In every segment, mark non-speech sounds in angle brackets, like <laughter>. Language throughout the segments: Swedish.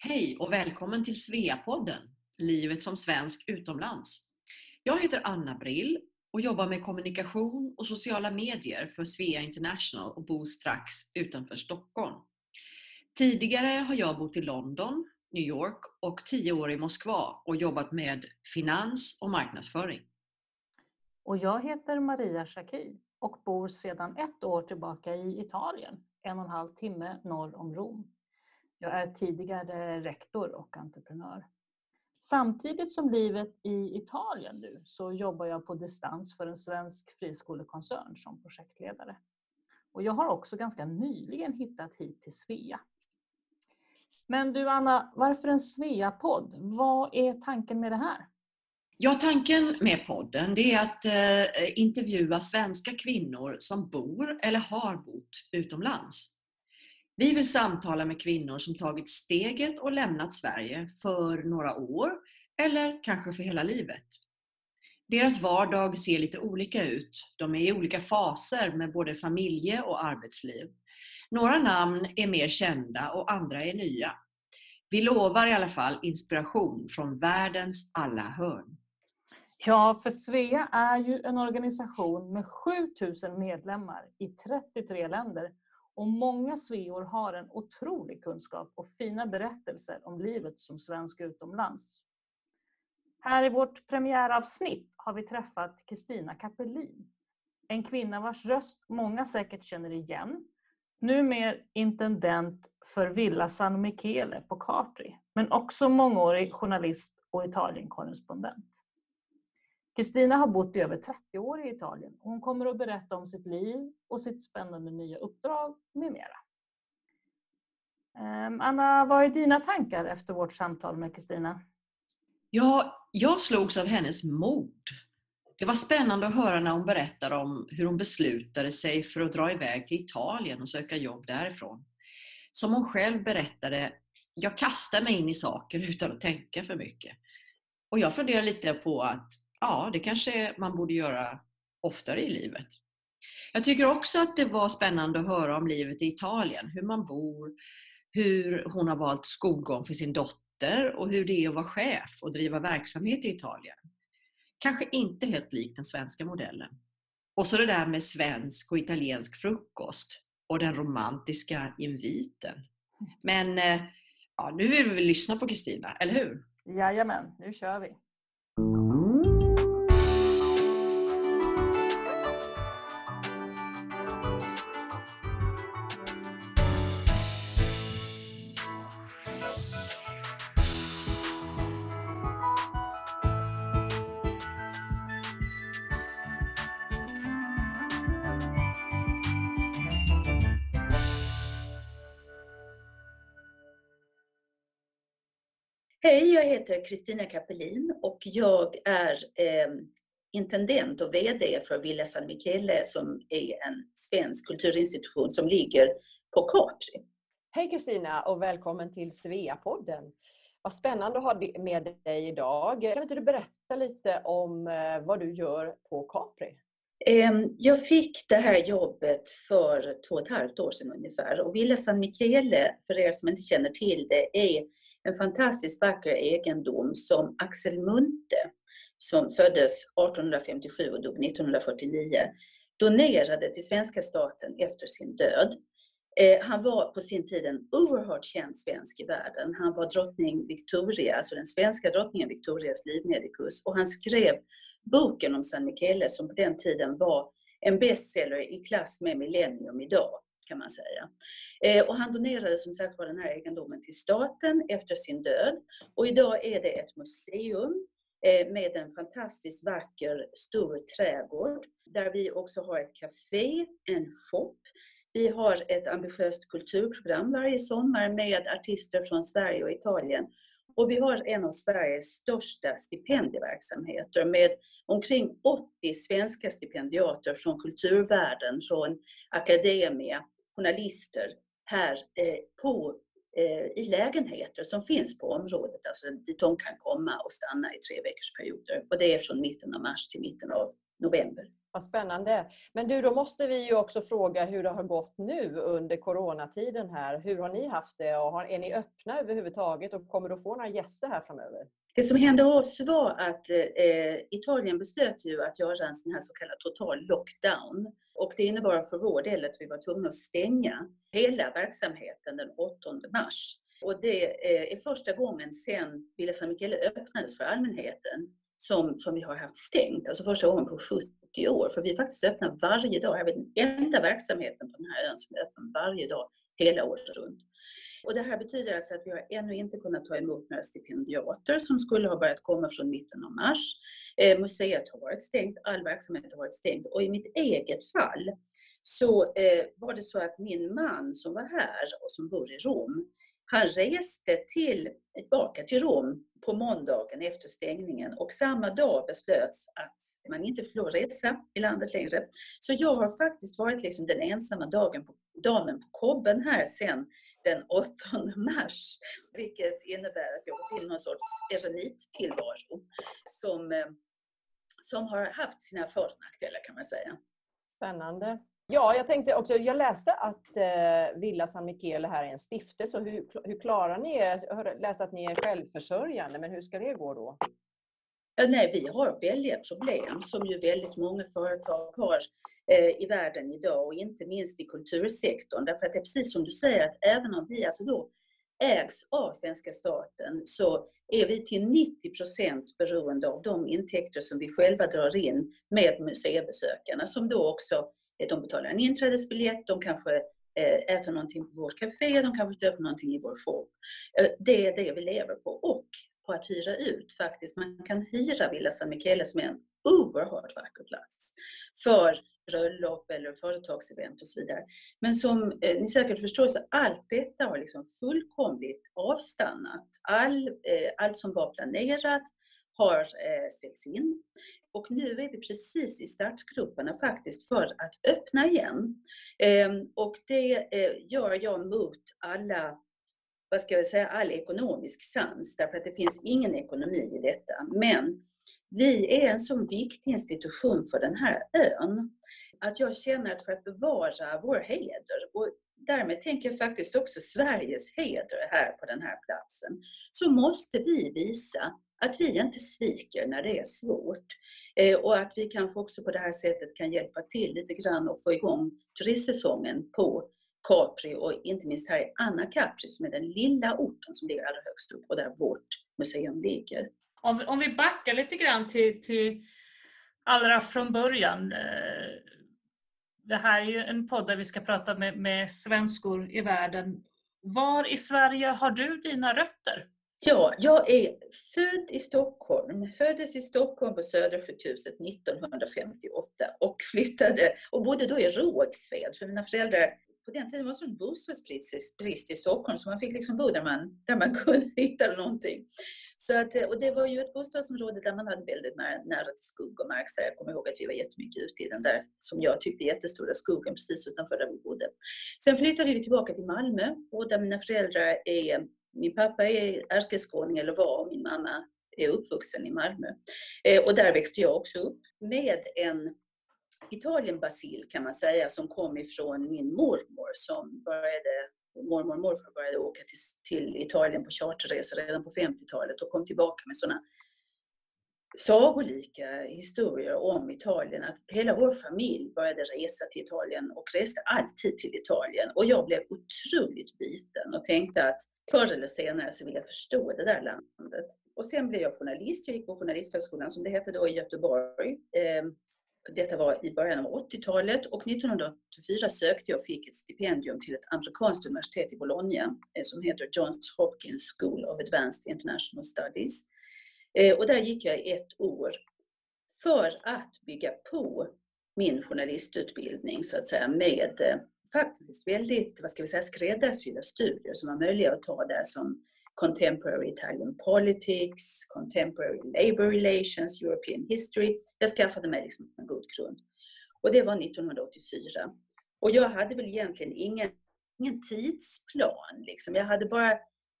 Hej och välkommen till Sveapodden, Livet som svensk utomlands. Jag heter Anna Brill och jobbar med kommunikation och sociala medier för Svea International och bor strax utanför Stockholm. Tidigare har jag bott i London, New York och tio år i Moskva och jobbat med finans och marknadsföring. Och jag heter Maria Schacki och bor sedan ett år tillbaka i Italien, en och en halv timme norr om Rom. Jag är tidigare rektor och entreprenör. Samtidigt som livet i Italien nu så jobbar jag på distans för en svensk friskolekoncern som projektledare. Och jag har också ganska nyligen hittat hit till Svea. Men du Anna, varför en Svea-podd? Vad är tanken med det här? Ja, tanken med podden det är att eh, intervjua svenska kvinnor som bor eller har bott utomlands. Vi vill samtala med kvinnor som tagit steget och lämnat Sverige för några år eller kanske för hela livet. Deras vardag ser lite olika ut. De är i olika faser med både familje och arbetsliv. Några namn är mer kända och andra är nya. Vi lovar i alla fall inspiration från världens alla hörn. Ja, för Svea är ju en organisation med 7000 medlemmar i 33 länder och många sveor har en otrolig kunskap och fina berättelser om livet som svensk utomlands. Här i vårt premiäravsnitt har vi träffat Kristina Kapellin. En kvinna vars röst många säkert känner igen. Numer intendent för Villa San Michele på Capri, men också mångårig journalist och Italienkorrespondent. Kristina har bott i över 30 år i Italien och hon kommer att berätta om sitt liv och sitt spännande nya uppdrag med mera. Ehm, Anna, vad är dina tankar efter vårt samtal med Kristina? Ja, jag slogs av hennes mod. Det var spännande att höra när hon berättade om hur hon beslutade sig för att dra iväg till Italien och söka jobb därifrån. Som hon själv berättade, jag kastade mig in i saker utan att tänka för mycket. Och jag funderar lite på att ja, det kanske man borde göra oftare i livet. Jag tycker också att det var spännande att höra om livet i Italien, hur man bor, hur hon har valt skolgång för sin dotter och hur det är att vara chef och driva verksamhet i Italien. Kanske inte helt likt den svenska modellen. Och så det där med svensk och italiensk frukost och den romantiska inviten. Men eh, ja, nu vill vi väl lyssna på Kristina, eller hur? Jajamän, nu kör vi. Hej, jag heter Kristina Kapelin och jag är eh, intendent och VD för Villa San Michele som är en svensk kulturinstitution som ligger på Capri. Hej Kristina och välkommen till Sveapodden. Vad spännande att ha med dig idag. Kan inte du berätta lite om eh, vad du gör på Capri? Ehm, jag fick det här jobbet för två och ett halvt år sedan ungefär och Villa San Michele, för er som inte känner till det, är en fantastiskt vacker egendom som Axel Munthe, som föddes 1857 och dog 1949, donerade till svenska staten efter sin död. Eh, han var på sin tid en oerhört känd svensk i världen. Han var drottning Victoria, alltså den svenska drottningen Victorias livmedikus och han skrev boken om San Michele som på den tiden var en bestseller i klass med Millennium idag kan man säga. Eh, och han donerade som sagt var den här egendomen till staten efter sin död. Och idag är det ett museum eh, med en fantastiskt vacker stor trädgård där vi också har ett café, en shop. Vi har ett ambitiöst kulturprogram varje sommar med artister från Sverige och Italien och vi har en av Sveriges största stipendieverksamheter med omkring 80 svenska stipendiater från kulturvärlden, från akademia, journalister här eh, på, eh, i lägenheter som finns på området, alltså dit de kan komma och stanna i tre veckors perioder. Och det är från mitten av mars till mitten av november. Vad spännande. Men du, då måste vi ju också fråga hur det har gått nu under coronatiden här. Hur har ni haft det och är ni öppna överhuvudtaget och kommer du få några gäster här framöver? Det som hände oss var att eh, Italien beslöt ju att göra en sån här så kallad total lockdown. Och det innebar för vår del att vi var tvungna att stänga hela verksamheten den 8 mars. Och det eh, är första gången sedan Villa San Michele öppnades för allmänheten som, som vi har haft stängt, alltså första gången på 70 år. För vi är faktiskt öppna varje dag. Jag är den enda verksamheten på den här ön som är öppen varje dag, hela året runt. Och det här betyder alltså att vi har ännu inte kunnat ta emot några stipendiater som skulle ha börjat komma från mitten av mars. Eh, museet har varit stängt, all verksamhet har varit stängd. Och i mitt eget fall så eh, var det så att min man som var här och som bor i Rom, han reste till, tillbaka till Rom på måndagen efter stängningen och samma dag beslöts att man inte får lov att resa i landet längre. Så jag har faktiskt varit liksom den ensamma dagen på, damen på kobben här sen den 8 mars. Vilket innebär att jag gått in i någon sorts eremittillvaro som, eh, som har haft sina för och nackdelar kan man säga. Spännande. Ja, jag tänkte också, jag läste att eh, Villa San Michele här är en stiftelse. Hur, hur klarar ni er? Jag läste att ni är självförsörjande, men hur ska det gå då? Ja, nej, vi har väldiga problem som ju väldigt många företag har Eh, i världen idag och inte minst i kultursektorn. Därför att det är precis som du säger att även om vi alltså då ägs av svenska staten så är vi till 90 procent beroende av de intäkter som vi själva drar in med museibesökarna som då också eh, de betalar en inträdesbiljett, de kanske eh, äter någonting på vårt café, de kanske köper någonting i vår shop. Det är det vi lever på. Och på att hyra ut faktiskt. Man kan hyra Villa San Michele som är en oerhört vacker plats för bröllop eller företagsevent och så vidare. Men som eh, ni säkert förstår så allt detta har liksom fullkomligt avstannat. All, eh, allt som var planerat har eh, ställts in. Och nu är vi precis i startgroparna faktiskt för att öppna igen. Ehm, och det eh, gör jag mot alla vad ska jag säga, all ekonomisk sans, därför att det finns ingen ekonomi i detta. Men vi är en så viktig institution för den här ön, att jag känner att för att bevara vår heder, och därmed tänker jag faktiskt också Sveriges heder här på den här platsen, så måste vi visa att vi inte sviker när det är svårt. Eh, och att vi kanske också på det här sättet kan hjälpa till lite grann och få igång turistsäsongen på Capri och inte minst här i Anna Capri som är den lilla orten som ligger allra högst upp och där vårt museum ligger. Om, om vi backar lite grann till, till allra från början. Eh, det här är ju en podd där vi ska prata med, med svenskor i världen. Var i Sverige har du dina rötter? Ja, jag är född i Stockholm. Föddes i Stockholm på Södersjukhuset 1958 och flyttade och bodde då i Rågsved för mina föräldrar på den tiden var det sån bostadsbrist i Stockholm så man fick liksom bo där man, där man <laughs> kunde hitta någonting. Så att, och det var ju ett bostadsområde där man hade väldigt nära, nära till skog och mark. Så jag kommer ihåg att vi var jättemycket ute i den där, som jag tyckte, jättestora skogen precis utanför där vi bodde. Sen flyttade vi tillbaka till Malmö och där mina föräldrar är min pappa är ärkeskåning, eller var, och min mamma är uppvuxen i Malmö. Eh, och där växte jag också upp med en Italienbasil kan man säga som kom ifrån min mormor som började mormor och morfar började åka till, till Italien på charterresor redan på 50-talet och kom tillbaka med sådana sagolika historier om Italien. Att hela vår familj började resa till Italien och reste alltid till Italien. Och jag blev otroligt biten och tänkte att förr eller senare så vill jag förstå det där landet. Och sen blev jag journalist. Jag gick på Journalisthögskolan som det hette då i Göteborg. Ehm, detta var i början av 80-talet och 1984 sökte jag och fick ett stipendium till ett amerikanskt universitet i Bologna eh, som heter Johns Hopkins School of Advanced International Studies. Eh, och där gick jag i ett år för att bygga på min journalistutbildning så att säga med eh, faktiskt väldigt, vad ska vi säga, skräddarsydda studier som var möjliga att ta där som Contemporary Italian Politics, Contemporary Labour Relations, European History. Jag skaffade mig liksom en god grund. Och det var 1984. Och jag hade väl egentligen ingen, ingen tidsplan. Liksom. Jag hade bara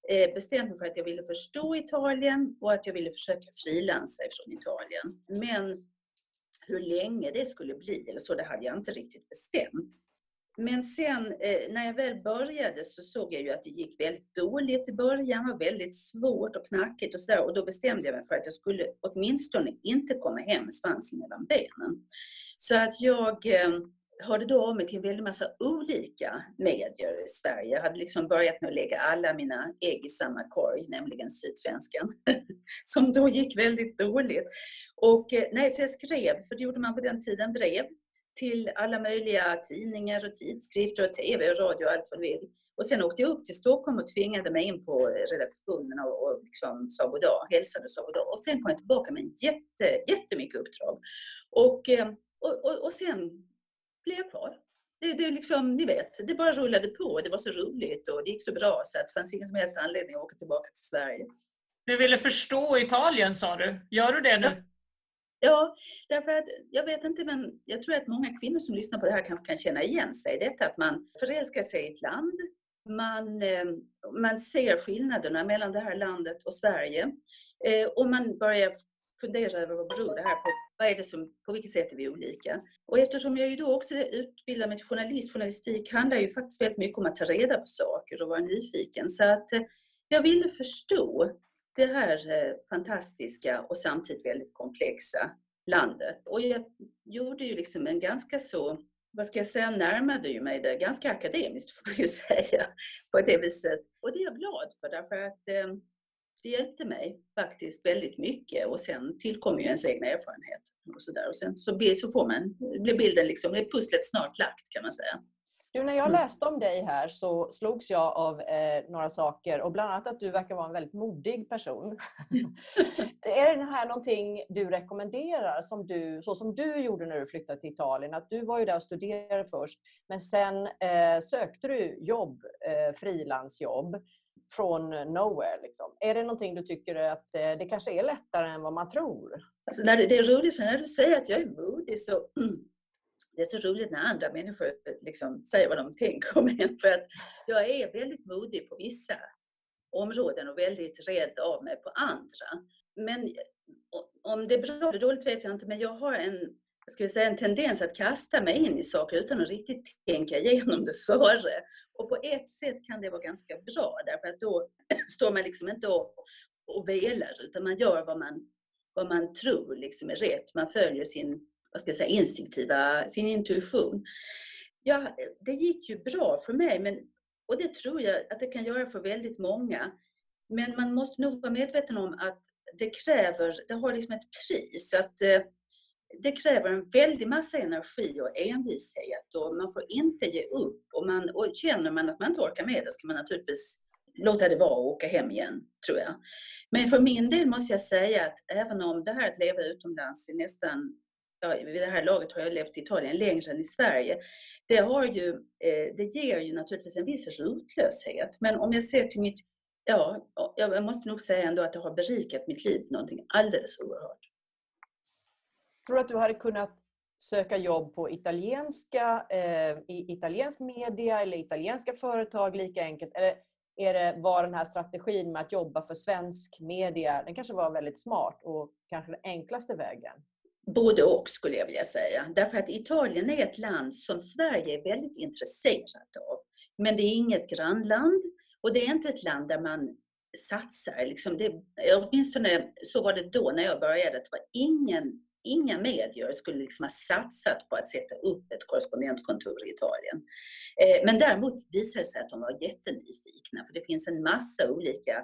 eh, bestämt mig för att jag ville förstå Italien och att jag ville försöka frilansa ifrån Italien. Men hur länge det skulle bli eller så, det hade jag inte riktigt bestämt. Men sen eh, när jag väl började så såg jag ju att det gick väldigt dåligt i början, var väldigt svårt och knackigt och sådär. Och då bestämde jag mig för att jag skulle åtminstone inte komma hem med svansen mellan benen. Så att jag eh, hörde då av mig till en väldig massa olika medier i Sverige. Jag hade liksom börjat med att lägga alla mina ägg i samma korg, nämligen Sydsvenskan, <laughs> som då gick väldigt dåligt. Och eh, nej, så jag skrev, för det gjorde man på den tiden, brev till alla möjliga tidningar och tidskrifter och TV och radio och allt vad du vill. Och sen åkte jag upp till Stockholm och tvingade mig in på redaktionen och, och liksom sa goddag, hälsade och sa goddag. Och sen kom jag tillbaka med jätte, jättemycket uppdrag. Och, eh, och, och, och sen blev jag kvar. Det, det, liksom, ni vet, det bara rullade på. Det var så roligt och det gick så bra så att det fanns ingen som helst anledning att åka tillbaka till Sverige. Du ville förstå Italien sa du. Gör du det nu? Ja. Därför att jag vet inte, men jag tror att många kvinnor som lyssnar på det här kanske kan känna igen sig i detta att man förälskar sig i ett land, man, ehm, man ser skillnaderna mellan det här landet och Sverige eh, och man börjar fundera över vad beror det här på? Vad är det som, på vilket sätt är vi olika? Och eftersom jag ju då också utbildar mig till journalist, journalistik handlar ju faktiskt väldigt mycket om att ta reda på saker och vara nyfiken. Så att eh, jag ville förstå det här eh, fantastiska och samtidigt väldigt komplexa landet. Och jag gjorde ju liksom en ganska så, vad ska jag säga, närmade ju mig det ganska akademiskt <laughs> får man ju säga på det viset. Och det är jag glad för därför att eh, det hjälpte mig faktiskt väldigt mycket och sen tillkommer ju ens egna erfarenhet och sådär. Och sen så, så får man, blir bilden liksom, blir pusslet snart lagt kan man säga. Du, när jag mm. läste om dig här så slogs jag av eh, några saker och bland annat att du verkar vara en väldigt modig person. <laughs> är det här någonting du rekommenderar, som du, så som du gjorde när du flyttade till Italien? Att du var ju där och studerade först, men sen eh, sökte du jobb, eh, frilansjobb från nowhere. Liksom. Är det någonting du tycker att eh, det kanske är lättare än vad man tror? Alltså, när det, det är roligt, för när du säger att jag är modig så <clears throat> det är så roligt när andra människor eh, liksom säger vad de tänker om en. För att jag är väldigt modig på vissa områden och väldigt rädd av mig på andra. Men om det är bra eller dåligt vet jag inte, men jag har en, ska jag säga, en tendens att kasta mig in i saker utan att riktigt tänka igenom det före. Och på ett sätt kan det vara ganska bra, därför att då <clears throat> står man liksom inte och, och velar, utan man gör vad man, vad man tror liksom är rätt. Man följer sin vad ska jag säga, instinktiva, sin intuition. Ja, det gick ju bra för mig men, och det tror jag att det kan göra för väldigt många. Men man måste nog vara medveten om att det kräver, det har liksom ett pris. Att, eh, det kräver en väldig massa energi och envishet och man får inte ge upp. Och, man, och känner man att man inte orkar med det ska man naturligtvis låta det vara och åka hem igen, tror jag. Men för min del måste jag säga att även om det här att leva utomlands i nästan ja, vid det här laget har jag levt i Italien längre än i Sverige. Det, har ju, eh, det ger ju naturligtvis en viss rotlöshet. Men om jag ser till mitt, ja, jag måste nog säga ändå att det har berikat mitt liv någonting alldeles oerhört. Tror du att du hade kunnat söka jobb på italienska, eh, i italiensk media eller italienska företag lika enkelt? Eller är det, var den här strategin med att jobba för svensk media, den kanske var väldigt smart och kanske den enklaste vägen? Både och skulle jag vilja säga. Därför att Italien är ett land som Sverige är väldigt intresserat av. Men det är inget grannland och det är inte ett land där man satsar. Liksom det, åtminstone så var det då när jag började. Det var ingen, inga medier skulle liksom ha satsat på att sätta upp ett korrespondentkontor i Italien. Eh, men däremot visade det sig att de var jättenyfikna för det finns en massa olika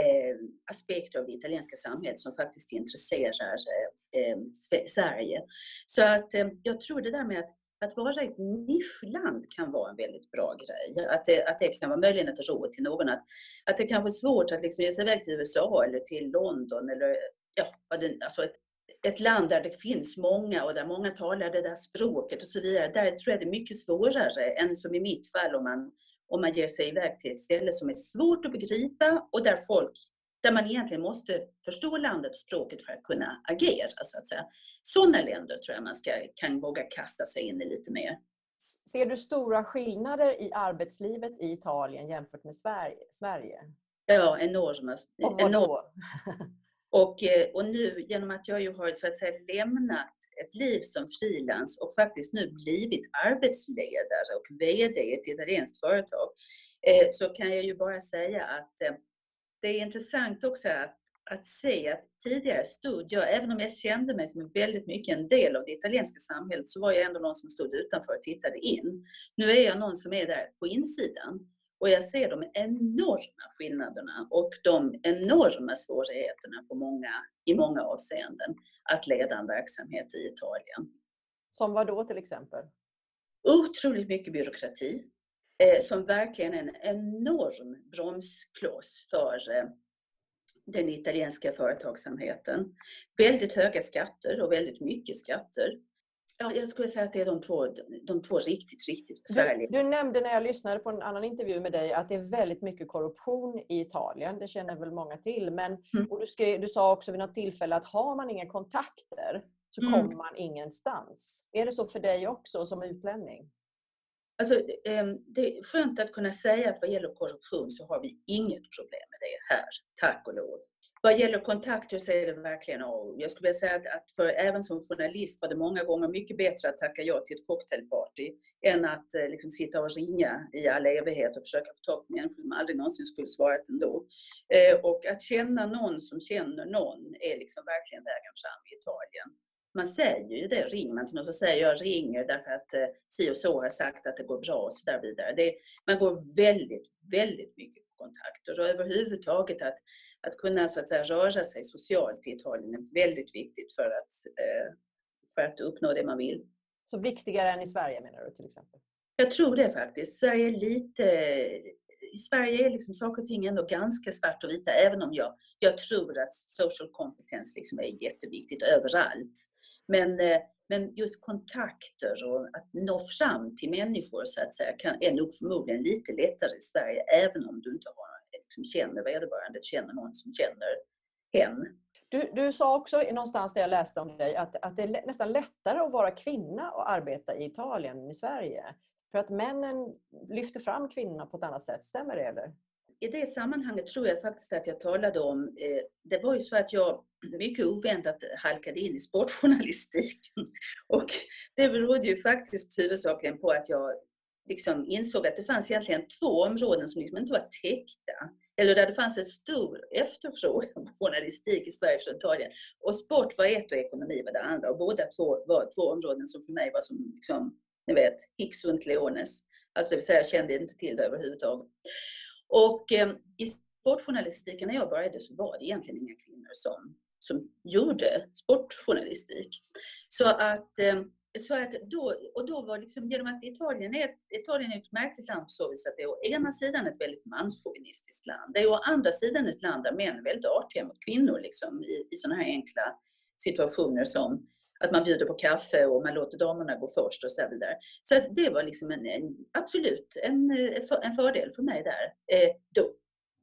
eh, aspekter av det italienska samhället som faktiskt intresserar eh, Eh, Sverige. Så att eh, jag tror det där med att att vara ett nischland kan vara en väldigt bra grej. Att det, att det kan vara möjligen ett råd till någon. Att, att det kan vara svårt att liksom ge sig iväg till USA eller till London eller ja, alltså ett, ett land där det finns många och där många talar det där språket och så vidare. Där tror jag det är mycket svårare än som i mitt fall om man om man ger sig iväg till ett ställe som är svårt att begripa och där folk där man egentligen måste förstå landet och språket för att kunna agera. Så att säga. Sådana länder tror jag man ska, kan våga kasta sig in i lite mer. Ser du stora skillnader i arbetslivet i Italien jämfört med Sverige? Ja, enorma. Och då? Och, eh, och nu genom att jag ju har så att säga lämnat ett liv som frilans och faktiskt nu blivit arbetsledare och VD i ett italienskt företag eh, så kan jag ju bara säga att eh, det är intressant också att, att se att tidigare stod jag, även om jag kände mig som väldigt mycket en del av det italienska samhället, så var jag ändå någon som stod utanför och tittade in. Nu är jag någon som är där på insidan. Och jag ser de enorma skillnaderna och de enorma svårigheterna på många, i många avseenden att leda en verksamhet i Italien. Som vad då till exempel? Otroligt mycket byråkrati eh, som verkligen är en enorm bromskloss för eh, den italienska företagsamheten. Väldigt höga skatter och väldigt mycket skatter Ja, jag skulle säga att det är de två, de två riktigt, riktigt besvärliga. Du, du, nämnde när jag lyssnade på en annan intervju med dig att det är väldigt mycket korruption i Italien. Det känner väl många till. Men, mm. och du, skrev, du sa också vid något tillfälle att har man inga kontakter så mm. kommer man ingenstans. Är det så för dig också som utlänning? Alltså, ehm, det är skönt att kunna säga att vad gäller korruption så har vi inget problem med det här, tack och lov. Vad gäller kontakter så är det verkligen, och jag skulle vilja säga att, att för, även som journalist var det många gånger mycket bättre att tacka ja till ett cocktailparty än att eh, liksom, sitta och ringa i all evighet och försöka få tag på människor som aldrig någonsin skulle svarat ändå. Eh, och att känna någon som känner någon är liksom verkligen vägen fram i Italien. Man säger ju det, ringer man till någon så säger jag ringer därför att eh, si och så har sagt att det går bra och så där vidare. Det, man går väldigt, väldigt mycket på kontakter och överhuvudtaget att att kunna så att säga, röra sig socialt i Italien är väldigt viktigt för att, eh, för att uppnå det man vill. Så viktigare än i Sverige menar du till exempel? Jag tror det faktiskt. Sverige är lite... I Sverige är liksom saker och ting ändå ganska svart och vita, även om jag, jag tror att social competence liksom är jätteviktigt överallt. Men, eh, men just kontakter och att nå fram till människor så att säga kan, är nog förmodligen lite lättare i Sverige, även om du inte har eh, liksom känner vederbörande, känner någon som känner hen. Du, du sa också någonstans där jag läste om dig att, att det är nästan lättare att vara kvinna och arbeta i Italien än i Sverige. För att männen lyfter fram kvinnorna på ett annat sätt. Stämmer det eller? I det sammanhanget tror jag faktiskt att jag talade om, eh, det var ju så att jag <clears throat> mycket oväntat halkade in i sportjournalistiken. <laughs> Och det berodde ju faktiskt huvudsakligen på att jag liksom insåg att det fanns egentligen två områden som liksom inte var täckta. Eller där det fanns en stor efterfrågan på journalistik i Sverige från Italien. Och sport var ett och ekonomi var det andra. Och båda två var två områden som för mig var som, liksom, ni vet, hicks und leones. Alltså det vill säga, jag kände inte till det överhuvudtaget. Och eh, i sportjournalistiken när jag började så var det egentligen inga kvinnor som, som gjorde sportjournalistik. Så att eh, så att då, och då var liksom, genom att Italien är, ett, Italien är ett märkligt land på så vis att det är å ena sidan ett väldigt manschauvinistiskt land. Det är å andra sidan ett land där män är väldigt artiga mot kvinnor liksom, i, i sådana här enkla situationer som att man bjuder på kaffe och man låter damerna gå först och så vidare. Så att det var liksom en, en absolut en, en fördel för mig där. Eh, då.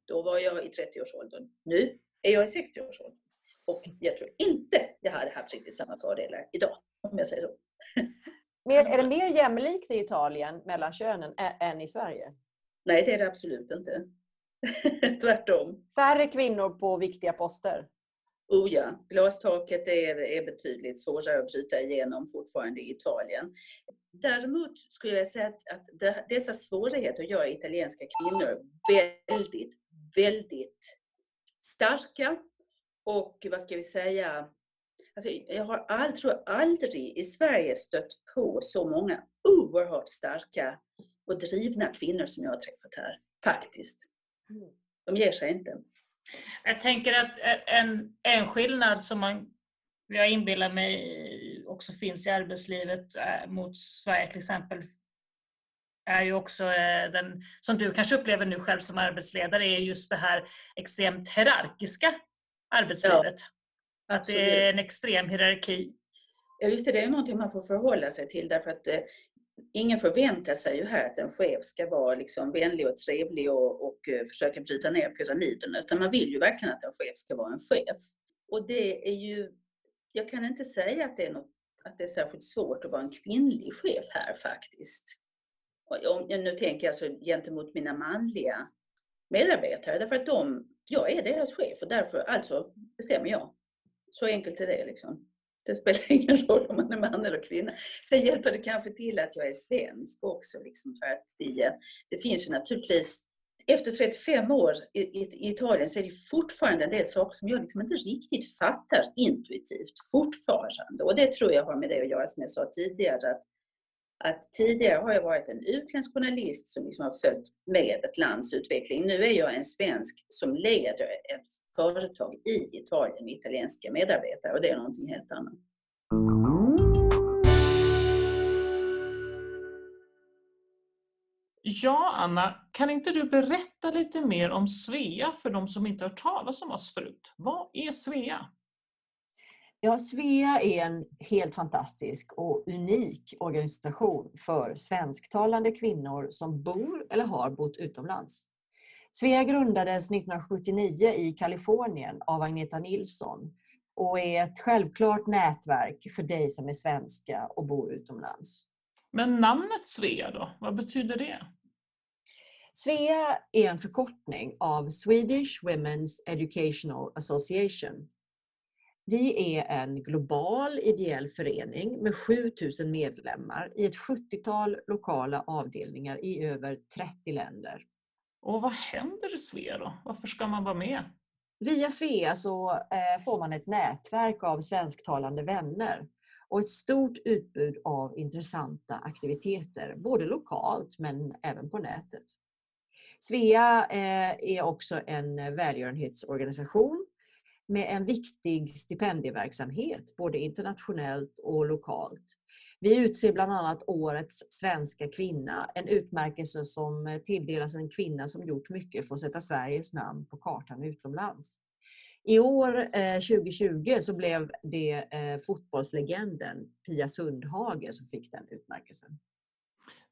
Då var jag i 30-årsåldern. Nu är jag i 60-årsåldern. Och jag tror inte jag hade haft riktigt samma fördelar idag, om jag säger så. <laughs> Mer, är det mer jämlikt i Italien mellan könen än i Sverige? Nej, det är det absolut inte. <laughs> Tvärtom. Färre kvinnor på viktiga poster? Oh ja, glastaket är, är betydligt svårare att bryta igenom fortfarande i Italien. Däremot skulle jag säga att, att dessa svårigheter gör italienska kvinnor väldigt, väldigt starka och vad ska vi säga, Alltså, jag har all, tror aldrig i Sverige stött på så många oerhört starka och drivna kvinnor som jag har träffat här. Faktiskt. Mm. De ger sig inte. Jag tänker att en, en skillnad som man, jag inbillar mig också finns i arbetslivet mot Sverige till exempel är ju också den, som du kanske upplever nu själv som arbetsledare, är just det här extremt hierarkiska arbetslivet. Ja. Att det är en extrem hierarki. Ja, just det. Det är någonting man får förhålla sig till därför att ingen förväntar sig ju här att en chef ska vara liksom vänlig och trevlig och, och eh, försöka bryta ner pyramiden. Utan man vill ju verkligen att en chef ska vara en chef. Och det är ju, jag kan inte säga att det är, något, att det är särskilt svårt att vara en kvinnlig chef här faktiskt. Och, nu tänker jag alltså gentemot mina manliga medarbetare, därför att de, jag är deras chef och därför alltså bestämmer jag. Så enkelt är det liksom. Det spelar ingen roll om man är man eller kvinna. Sen hjälper det kanske till att jag är svensk också. Liksom för att vi, eh, det finns ju naturligtvis, efter 35 år i, i, i, Italien så är det fortfarande en del saker som jag liksom inte riktigt fattar intuitivt fortfarande. Och det tror jag har med det att göra som jag sa tidigare. Att att tidigare har jag varit en utländsk journalist som liksom har följt med ett lands utveckling. Nu är jag en svensk som leder ett företag i Italien med italienska medarbetare och det är någonting helt annat. Ja, Anna, kan inte du berätta lite mer om Svea för de som inte har hört talas om oss förut? Vad är Svea? Ja, Svea är en helt fantastisk och unik organisation för svensktalande kvinnor som bor eller har bott utomlands. Svea grundades 1979 i Kalifornien av Agneta Nilsson och är ett självklart nätverk för dig som är svenska och bor utomlands. Men namnet Svea då, vad betyder det? Svea är en förkortning av Swedish Women's Educational Association vi är en global ideell förening med 7000 medlemmar i ett 70-tal lokala avdelningar i över 30 länder. Och vad händer i Svea då? Varför ska man vara med? Via Svea så eh, får man ett nätverk av svensktalande vänner och ett stort utbud av intressanta aktiviteter, både lokalt men även på nätet. Svea eh, är också en välgörenhetsorganisation med en viktig stipendieverksamhet, både internationellt och lokalt. Vi utser bland annat Årets svenska kvinna, en utmärkelse som tilldelas en kvinna som gjort mycket för att sätta Sveriges namn på kartan utomlands. I år, eh, 2020, så blev det eh, fotbollslegenden Pia Sundhage som fick den utmärkelsen.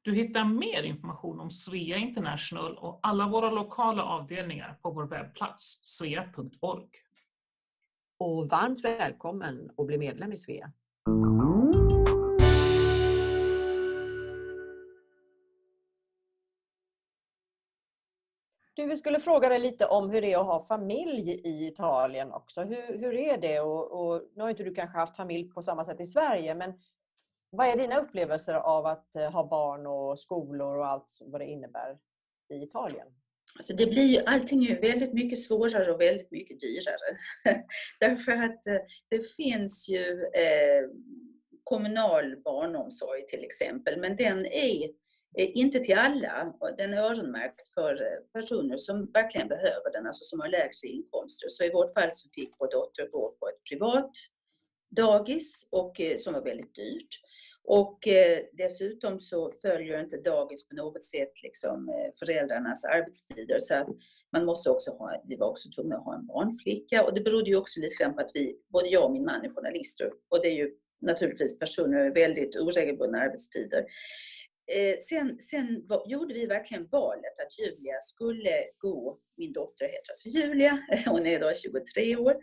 Du hittar mer information om Svea International och alla våra lokala avdelningar på vår webbplats svea.org och varmt välkommen att bli medlem i Svea. Du, vi skulle fråga dig lite om hur det är att ha familj i Italien också. Hur, hur är det? Och, och, nu har inte du kanske haft familj på samma sätt i Sverige, men vad är dina upplevelser av att eh, ha barn och skolor och allt vad det innebär i Italien? Så det blir ju, allting är väldigt mycket svårare och väldigt mycket dyrare. <laughs> Därför att eh, det finns ju eh, kommunal barnomsorg till exempel, men den är inte till alla. Den är öronmärkt för eh, personer som verkligen behöver den, alltså som har lägre inkomster. Så i vårt fall så fick vår dotter gå på ett privat dagis och, eh, som var väldigt dyrt. Och eh, dessutom så följer inte dagis på något sätt liksom, eh, föräldrarnas arbetstider. Så att man måste också ha, vi var också tvungna att ha en barnflicka. Och det berodde ju också lite grann på att vi, både jag och min man är journalister. Och det är ju naturligtvis personer med väldigt oregelbundna arbetstider. Eh, sen sen var, gjorde vi verkligen valet att Julia skulle gå, min dotter heter alltså Julia, <laughs> hon är idag 23 år,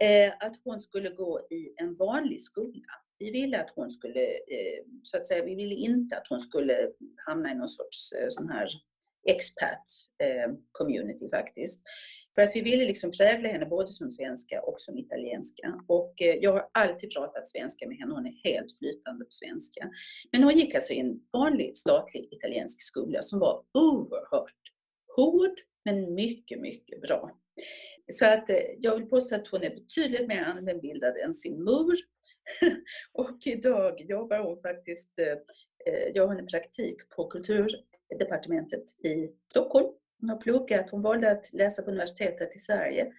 eh, att hon skulle gå i en vanlig skola. Vi ville att hon skulle, eh, så att säga, vi ville inte att hon skulle hamna i någon sorts eh, sån här expat eh, community faktiskt. För att vi ville liksom prägla henne både som svenska och som italienska. Och eh, jag har alltid pratat svenska med henne, hon är helt flytande på svenska. Men hon gick alltså i en vanlig statlig italiensk skola som var oerhört hård, men mycket, mycket bra. Så att eh, jag vill påstå att hon är betydligt mer användbildad än sin mor <laughs> och idag jobbar hon faktiskt, eh, har hon en praktik på kulturdepartementet i Stockholm. Hon har pluggat, hon valde att läsa på universitetet i Sverige.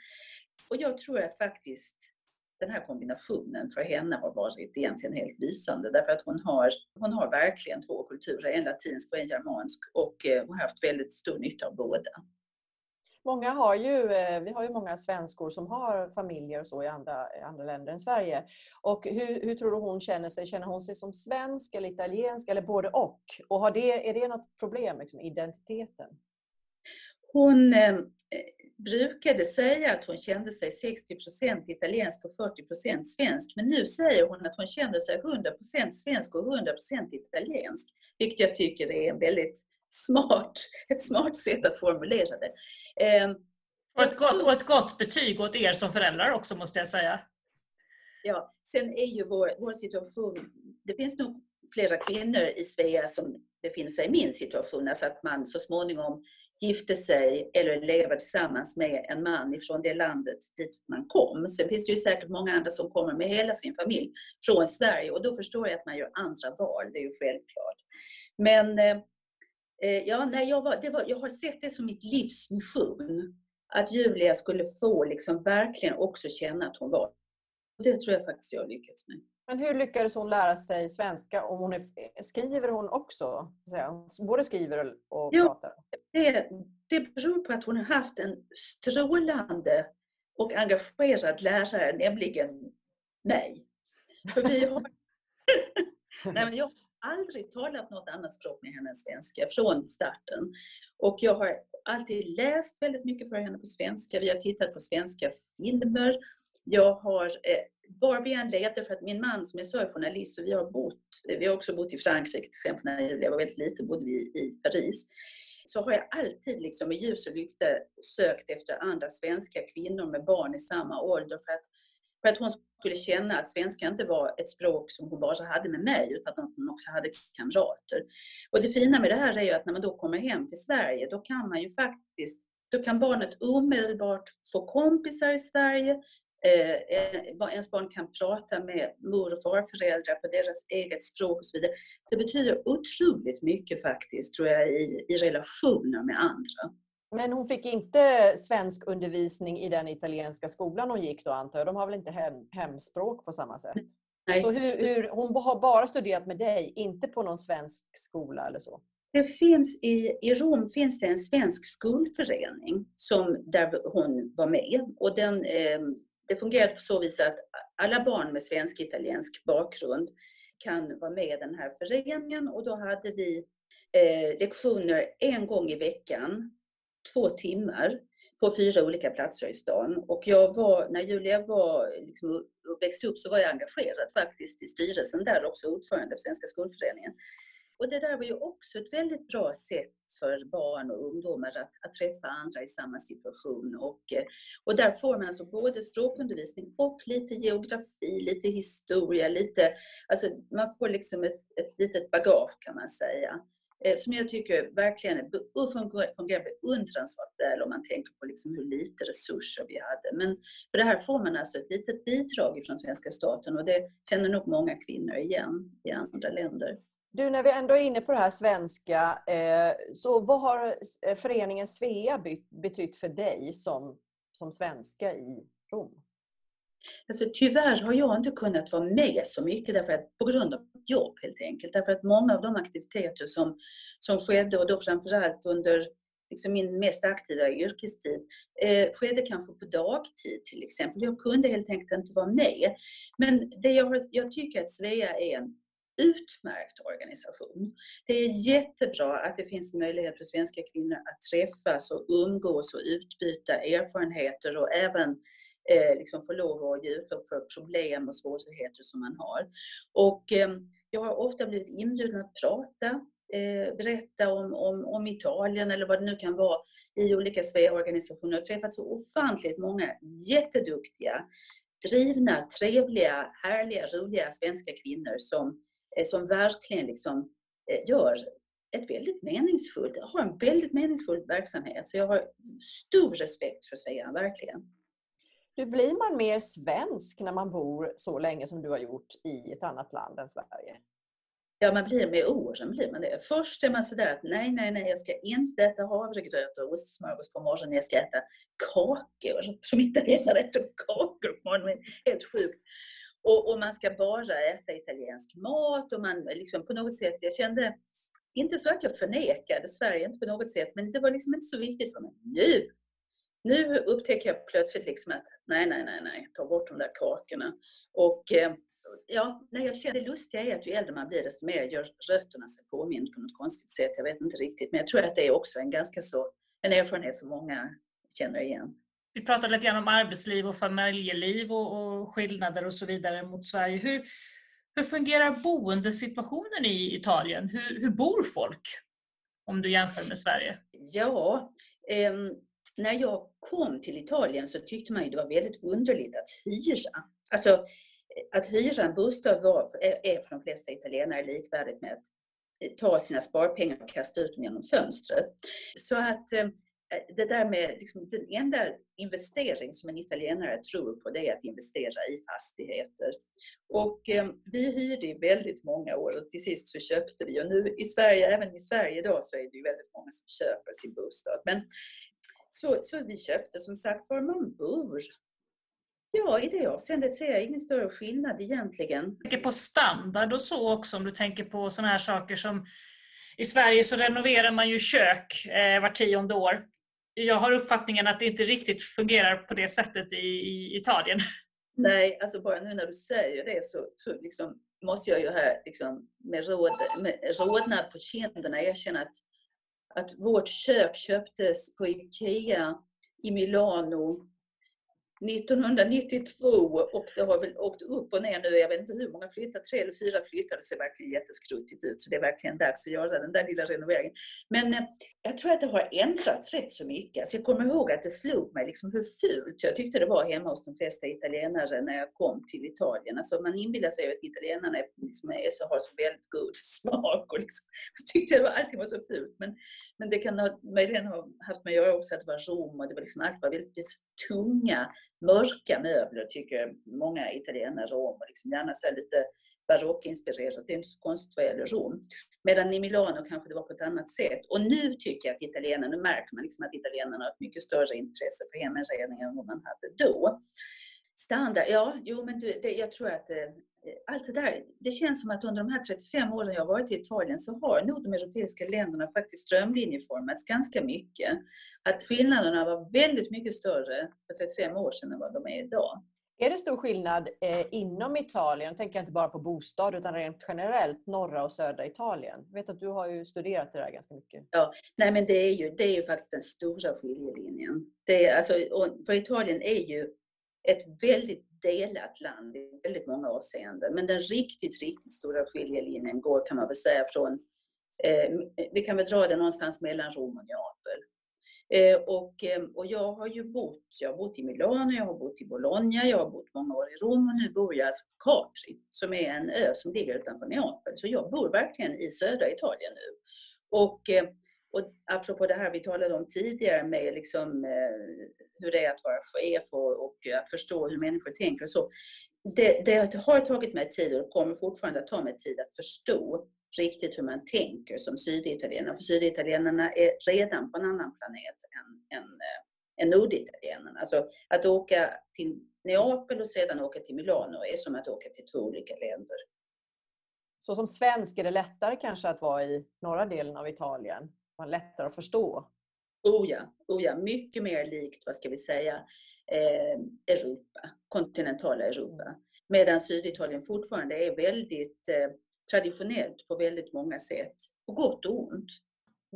Och jag tror att faktiskt den här kombinationen för henne har varit egentligen helt lysande därför att hon har, hon har verkligen två kulturer, en latinsk och en germansk och eh, hon har haft väldigt stor nytta av båda. Många har ju, eh, vi har ju många svenskor som har familjer och så i andra, andra länder än Sverige. Och hur, hur tror du hon känner sig? Känner hon sig som svensk eller italiensk eller både och? Och har det, är det något problem, liksom, identiteten? Hon eh, brukade säga att hon kände sig 60% italiensk och 40% svensk. Men nu säger hon att hon känner sig 100% svensk och 100% italiensk. Vilket jag tycker är en väldigt smart, ett smart sätt att formulera det. Eh, och ett, gott, och ett gott betyg åt er som föräldrar också måste jag säga. Ja, sen är ju vår, vår situation, det finns nog flera kvinnor i Svea som befinner sig i min situation, alltså att man så småningom gifte sig eller lever tillsammans med en man ifrån det landet dit man kom. Sen finns det ju säkert många andra som kommer med hela sin familj från Sverige och då förstår jag att man gör andra val, det är ju självklart. Men eh ja, nej, jag, var, var, jag har sett det som mitt livs mission. Att Julia skulle få liksom verkligen också känna att hon var. Det tror jag faktiskt jag har lyckats med. Men hur lyckades hon lära sig svenska? Om hon är, skriver hon också? Både skriver och jo, pratar? Det, det beror på att hon har haft en strålande och engagerad lärare, nämligen mig. För vi har... <laughs> Nej, men jag aldrig talat något annat språk med henne än svenska från starten. Och jag har alltid läst väldigt mycket för henne på svenska. Vi har tittat på svenska filmer. Jag har eh, var vi än levde, för att min man som är journalist och vi har bott, vi har också bott i Frankrike till exempel när jag var väldigt liten bodde vi i Paris. Så har jag alltid liksom med ljus och lykta sökt efter andra svenska kvinnor med barn i samma ålder för att, för att hon skulle känna att svenska inte var ett språk som hon bara hade med mig utan att hon också hade kamrater. Och det fina med det här är ju att när man då kommer hem till Sverige då kan man ju faktiskt då kan barnet omedelbart få kompisar i Sverige, eh, eh ens barn kan prata med mor och farföräldrar på deras eget språk och så vidare. Det betyder otroligt mycket faktiskt, tror jag, i, i relationer med andra. Men hon fick inte svensk undervisning i den italienska skolan hon gick då antar jag? De har väl inte hem, hemspråk på samma sätt? Nej. Så hur, hur, hon har bara studerat med dig, inte på någon svensk skola eller så? Det finns i, I Rom finns det en svensk skolförening som, där hon var med. Och den, eh, det fungerade på så vis att alla barn med svensk-italiensk bakgrund kan vara med i den här föreningen och då hade vi eh, lektioner en gång i veckan, två timmar, på fyra olika platser i stan. Och jag var, när Julia var, liksom, växte upp så var jag engagerad faktiskt i styrelsen där, också ordförande för Svenska skolföreningen. Och det där var ju också ett väldigt bra sätt för barn och ungdomar att, att träffa andra i samma situation. Och, eh, och där får man alltså både språkundervisning och lite geografi, lite historia, lite, alltså man får liksom ett, ett litet bagage kan man säga. Eh, som jag tycker verkligen fungerar beundransvärt väl om man tänker på liksom hur lite resurser vi hade. Men för det här får man alltså ett litet bidrag från svenska staten och det känner nog många kvinnor igen i andra länder. Du, när vi ändå är inne på det här svenska, eh, så vad har eh, föreningen Svea betytt för dig som, som svenska i Rom? Alltså, tyvärr har jag inte kunnat vara med så mycket därför att, på grund av jobb helt enkelt. Därför att många av de aktiviteter som, som skedde och då framförallt under liksom min mest aktiva yrkestid eh, skedde kanske på dagtid till exempel. Jag kunde helt enkelt inte vara med. Men det jag, jag tycker att Svea är en utmärkt organisation. Det är jättebra att det finns möjlighet för svenska kvinnor att träffas och umgås och utbyta erfarenheter och även eh, liksom få lov att ge utlopp för problem och svårigheter som man har. Och eh, jag har ofta blivit inbjuden att prata eh, berätta om, om, om Italien eller vad det nu kan vara i olika Svea-organisationer. Jag har träffat så ofantligt många jätteduktiga, drivna, trevliga, härliga, roliga svenska kvinnor som Eh, som verkligen liksom eh, gör ett väldigt meningsfullt, har en väldigt meningsfull verksamhet. Så jag har stor respekt för Svea, verkligen. Du, blir man mer svensk när man bor så länge som du har gjort i ett annat land än Sverige? Ja, man blir med åren blir man det. Först är man sådär att nej, nej, nej, jag ska inte äta havregröt och ostsmörgås på morgonen. Jag ska äta kakor. Som italienare äter kakor på morgonen. Helt sjukt. Och, och, man ska bara äta italiensk mat och man liksom på något sätt, jag kände inte så att jag förnekade Sverige, inte på något sätt, men det var liksom inte så viktigt för mig. Nu, nu upptäcker jag plötsligt liksom att nej, nej, nej, nej, ta bort de där kakorna. Och eh, ja, nej, jag känner det lustiga är att ju äldre man blir desto mer gör rötterna sig påmind på något konstigt sätt. Jag vet inte riktigt, men jag tror att det är också en ganska så, en erfarenhet som många känner igen. Vi pratade lite grann om arbetsliv och familjeliv och, och skillnader och så vidare mot Sverige. Hur, hur fungerar boendesituationen i Italien? Hur, hur bor folk? Om du jämför med Sverige. Ja, eh, när jag kom till Italien så tyckte man ju det var väldigt underligt att hyra. Alltså, att hyra en bostad var, är för de flesta italienare likvärdigt med att eh, ta sina sparpengar och kasta ut dem genom fönstret. Så att eh, det där med liksom, den enda investering som en italienare tror på det är att investera i fastigheter. Och eh, vi hyrde i väldigt många år och till sist så köpte vi och nu i Sverige, även i Sverige idag så är det ju väldigt många som köper sin bostad. Men så, så vi köpte som sagt var man bor Ja, i det avseendet ser jag ingen större skillnad egentligen. Jag tänker på standard och så också om du tänker på sådana här saker som i Sverige så renoverar man ju kök eh, var tionde år. Jag har uppfattningen att det inte riktigt fungerar på det sättet i, i Italien. Nej, alltså bara nu när du säger det så, så liksom måste jag ju här liksom med, råd, med rodnad på kinderna erkänna att, att vårt kök köptes på IKEA i Milano. 1992 och det har väl åkt upp och ner nu. Jag vet inte hur många flyttat, tre eller fyra flyttade det ser verkligen jätteskruttigt ut. Så det är verkligen dags att göra den där lilla renoveringen. Men eh, jag tror att det har ändrats rätt så mycket. Alltså jag kommer ihåg att det slog mig liksom hur fult jag tyckte det var hemma hos de flesta italienare när jag kom till Italien. Alltså man inbillar sig att italienarna är, liksom är så, har så väldigt god <laughs> smak och liksom, så tyckte jag att allting var så fult. Men, men det kan ha, möjligen ha haft med att göra också att det var Rom och det var liksom, allt var väldigt tunga mörka möbler tycker många italienare om och liksom gärna så lite barockinspirerat. Det är inte så konstigt vad gäller Rom. Medan i Milano kanske det var på ett annat sätt. Och nu tycker jag att italienarna, nu märker man liksom att italienarna har ett mycket större intresse för heminredning än vad man hade då. Standard, ja, jo men det, jag tror att eh, allt det där, det känns som att under de här 35 åren jag varit i Italien så har nog de europeiska länderna faktiskt strömlinjeformats ganska mycket. Att skillnaderna var väldigt mycket större för 35 år sedan än vad de är idag. Är det stor skillnad eh, inom Italien, jag tänker inte bara på bostad utan rent generellt norra och södra Italien? Jag vet att du har ju studerat det där ganska mycket. Ja, nej men det är ju, det är ju faktiskt den stora skiljelinjen. Det är, alltså, för Italien är ju ett väldigt delat land i väldigt många avseenden. Men den riktigt, riktigt stora skiljelinjen går kan man väl säga från, eh, vi kan väl dra den någonstans mellan Rom och Neapel. Eh, och, eh, och jag har ju bott, jag har bott i Milano, jag har bott i Bologna, jag har bott många år i Rom och nu bor jag alltså på Capri som är en ö som ligger utanför Neapel. Så jag bor verkligen i södra Italien nu. Och eh, och apropå det här vi talade om tidigare med liksom, eh, hur det är att vara chef och, och, att förstå hur människor tänker och så. Det, det, har tagit mig tid och kommer fortfarande att ta mig tid att förstå riktigt hur man tänker som syditalienare. För syditalienarna är redan på en annan planet än, än, eh, än norditalienarna. Alltså att åka till Neapel och sedan åka till Milano är som att åka till två olika länder. Så som svensk är det lättare kanske att vara i norra delen av Italien var lättare att förstå. Oh ja, oh ja, mycket mer likt, vad ska vi säga, eh, Europa, kontinentala Europa. Medan Syditalien fortfarande är väldigt eh, traditionellt på väldigt många sätt, på gott och ont.